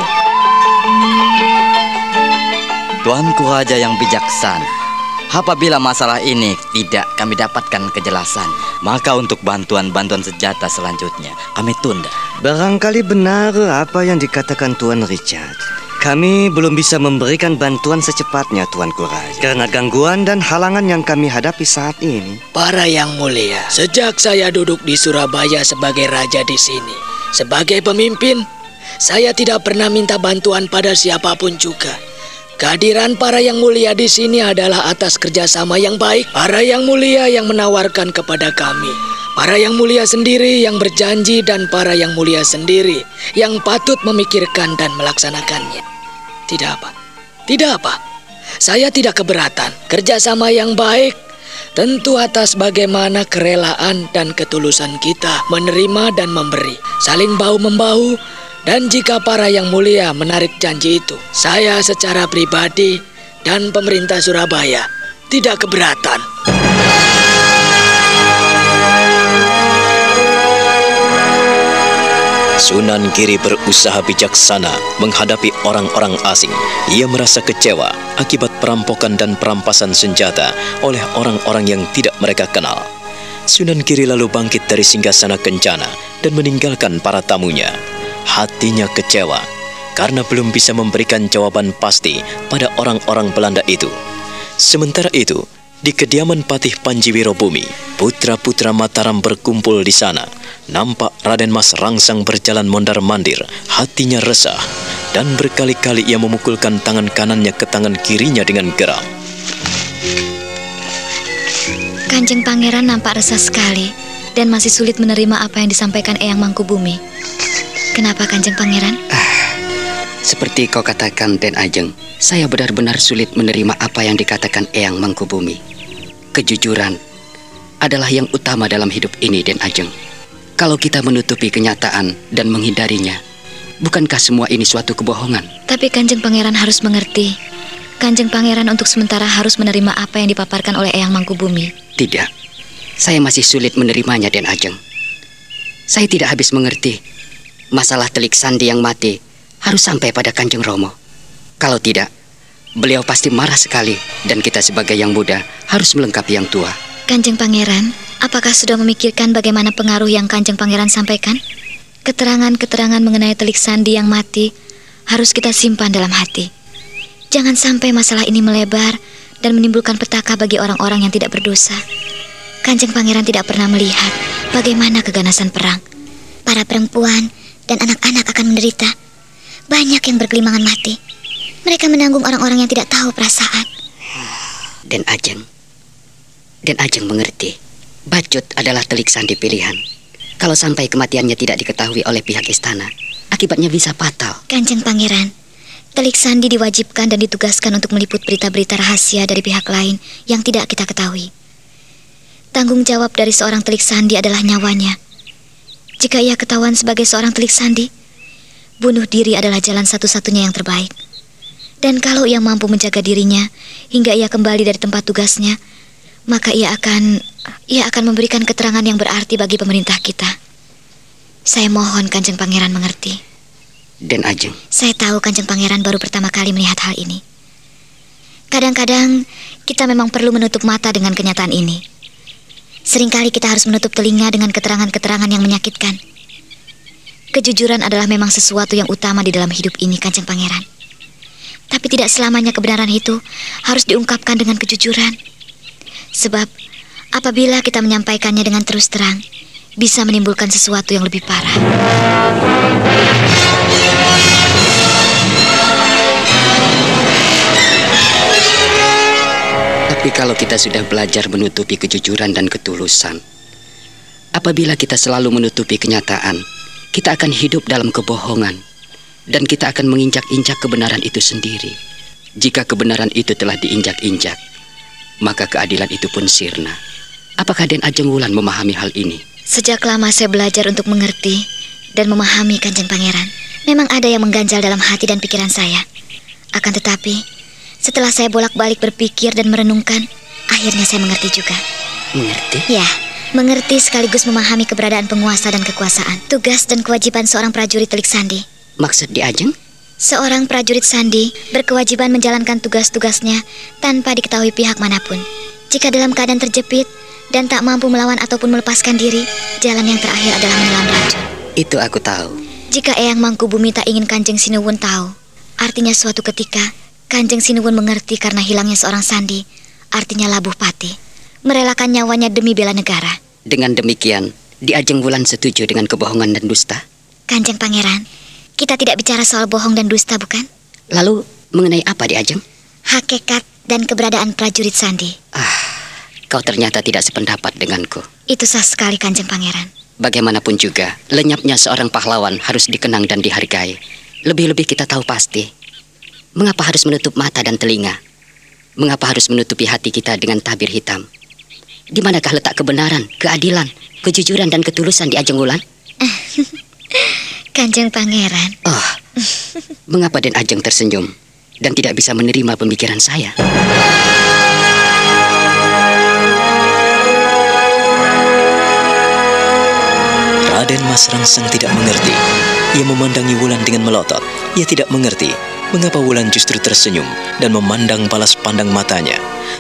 Tuanku Raja yang bijaksana, apabila masalah ini tidak kami dapatkan kejelasan, maka untuk bantuan-bantuan senjata selanjutnya kami tunda. Barangkali benar apa yang dikatakan Tuan Richard. Kami belum bisa memberikan bantuan secepatnya Tuan Raja karena gangguan dan halangan yang kami hadapi saat ini. Para yang mulia, sejak saya duduk di Surabaya sebagai raja di sini, sebagai pemimpin, saya tidak pernah minta bantuan pada siapa pun juga. Kehadiran para yang mulia di sini adalah atas kerjasama yang baik. Para yang mulia yang menawarkan kepada kami. Para yang mulia sendiri yang berjanji dan para yang mulia sendiri yang patut memikirkan dan melaksanakannya. Tidak apa, tidak apa. Saya tidak keberatan. Kerjasama yang baik tentu atas bagaimana kerelaan dan ketulusan kita menerima dan memberi. Saling bau-membau dan jika para yang mulia menarik janji itu, saya secara pribadi dan pemerintah Surabaya tidak keberatan. Sunan Giri berusaha bijaksana menghadapi orang-orang asing. Ia merasa kecewa akibat perampokan dan perampasan senjata oleh orang-orang yang tidak mereka kenal. Sunan Giri lalu bangkit dari singgasana kencana dan meninggalkan para tamunya. Hatinya kecewa karena belum bisa memberikan jawaban pasti pada orang-orang Belanda itu. Sementara itu, di kediaman Patih Panjiwiro Bumi, putra-putra Mataram berkumpul di sana. Nampak Raden Mas Rangsang berjalan mondar-mandir, hatinya resah, dan berkali-kali ia memukulkan tangan kanannya ke tangan kirinya dengan geram. Kanjeng Pangeran nampak resah sekali dan masih sulit menerima apa yang disampaikan Eyang Mangkubumi. Kenapa Kanjeng Pangeran? Seperti kau katakan, Den Ajeng, saya benar-benar sulit menerima apa yang dikatakan Eyang Mangkubumi. Kejujuran adalah yang utama dalam hidup ini, Den Ajeng. Kalau kita menutupi kenyataan dan menghindarinya, bukankah semua ini suatu kebohongan? Tapi Kanjeng Pangeran harus mengerti. Kanjeng Pangeran untuk sementara harus menerima apa yang dipaparkan oleh Eyang Mangkubumi. Tidak, saya masih sulit menerimanya, Den Ajeng. Saya tidak habis mengerti masalah telik sandi yang mati harus sampai pada Kanjeng Romo. Kalau tidak, beliau pasti marah sekali dan kita sebagai yang muda harus melengkapi yang tua. Kanjeng Pangeran, apakah sudah memikirkan bagaimana pengaruh yang Kanjeng Pangeran sampaikan? Keterangan-keterangan mengenai telik sandi yang mati harus kita simpan dalam hati. Jangan sampai masalah ini melebar dan menimbulkan petaka bagi orang-orang yang tidak berdosa. Kanjeng Pangeran tidak pernah melihat bagaimana keganasan perang. Para perempuan dan anak-anak akan menderita. Banyak yang berkelimangan mati. Mereka menanggung orang-orang yang tidak tahu perasaan. Dan Ajeng, dan Ajeng mengerti. Bacut adalah telik sandi pilihan. Kalau sampai kematiannya tidak diketahui oleh pihak istana, akibatnya bisa fatal. Kanjeng Pangeran, telik sandi diwajibkan dan ditugaskan untuk meliput berita-berita rahasia dari pihak lain yang tidak kita ketahui. Tanggung jawab dari seorang telik sandi adalah nyawanya. Jika ia ketahuan sebagai seorang telik sandi, bunuh diri adalah jalan satu-satunya yang terbaik. Dan kalau ia mampu menjaga dirinya hingga ia kembali dari tempat tugasnya, maka ia akan ia akan memberikan keterangan yang berarti bagi pemerintah kita. Saya mohon Kanjeng Pangeran mengerti. Dan Ajeng. Saya tahu Kanjeng Pangeran baru pertama kali melihat hal ini. Kadang-kadang kita memang perlu menutup mata dengan kenyataan ini. Seringkali kita harus menutup telinga dengan keterangan-keterangan yang menyakitkan. Kejujuran adalah memang sesuatu yang utama di dalam hidup ini, Kanjeng Pangeran. Tapi tidak selamanya kebenaran itu harus diungkapkan dengan kejujuran. Sebab apabila kita menyampaikannya dengan terus terang, bisa menimbulkan sesuatu yang lebih parah. Kalau kita sudah belajar menutupi kejujuran dan ketulusan, apabila kita selalu menutupi kenyataan kita akan hidup dalam kebohongan dan kita akan menginjak-injak kebenaran itu sendiri. Jika kebenaran itu telah diinjak-injak, maka keadilan itu pun sirna. Apakah Den Ajeng Wulan memahami hal ini? Sejak lama saya belajar untuk mengerti dan memahami Kanjeng Pangeran. Memang ada yang mengganjal dalam hati dan pikiran saya. Akan tetapi, setelah saya bolak-balik berpikir dan merenungkan, akhirnya saya mengerti juga. Mengerti? Ya, mengerti sekaligus memahami keberadaan penguasa dan kekuasaan, tugas dan kewajiban seorang prajurit Telik Sandi. Maksud di Ajeng? Seorang prajurit Sandi berkewajiban menjalankan tugas-tugasnya tanpa diketahui pihak mana pun. Jika dalam keadaan terjepit dan tak mampu melawan ataupun melepaskan diri, jalan yang terakhir adalah menelan racun. Itu aku tahu. Jika Eyang Mangkubumi tak ingin Kanjeng Sinuwun tahu, artinya suatu ketika Kanjeng Sinuwun mengerti karena hilangnya seorang Sandi, artinya labuh pati, merelakan nyawanya demi bela negara. Dengan demikian, di Ajeng Wulan setuju dengan kebohongan dan dusta? Kanjeng Pangeran, kita tidak bicara soal bohong dan dusta, bukan? Lalu, mengenai apa di Ajeng? Hakikat dan keberadaan prajurit Sandi. Kau ternyata tidak sependapat denganku. Itu sah sekali, Kanjeng Pangeran. Bagaimanapun juga, lenyapnya seorang pahlawan harus dikenang dan dihargai. Lebih-lebih kita tahu pasti. Mengapa harus menutup mata dan telinga? Mengapa harus menutupi hati kita dengan tabir hitam? Di manakah letak kebenaran, keadilan, kejujuran dan ketulusan di Ajeng Wulan? Kanjeng Pangeran. Oh, mengapa Den Ajeng tersenyum dan tidak bisa menerima pemikiran saya? Raden Mas Rangsang tidak mengerti. Ia memandangi Wulan dengan melotot. Ia tidak mengerti mengapa Wulan justru tersenyum dan memandang balas pandang matanya.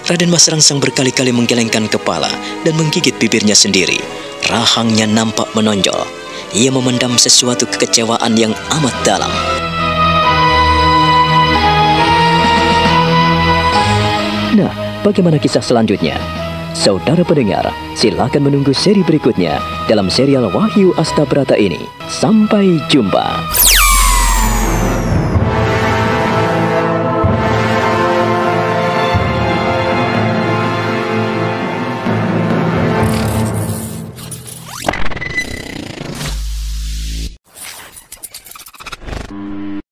Raden Mas Rangsang berkali-kali menggelengkan kepala dan menggigit bibirnya sendiri. Rahangnya nampak menonjol. Ia memendam sesuatu kekecewaan yang amat dalam. Nah, bagaimana kisah selanjutnya? Saudara pendengar, silakan menunggu seri berikutnya dalam serial Wahyu Astabrata ini. Sampai jumpa.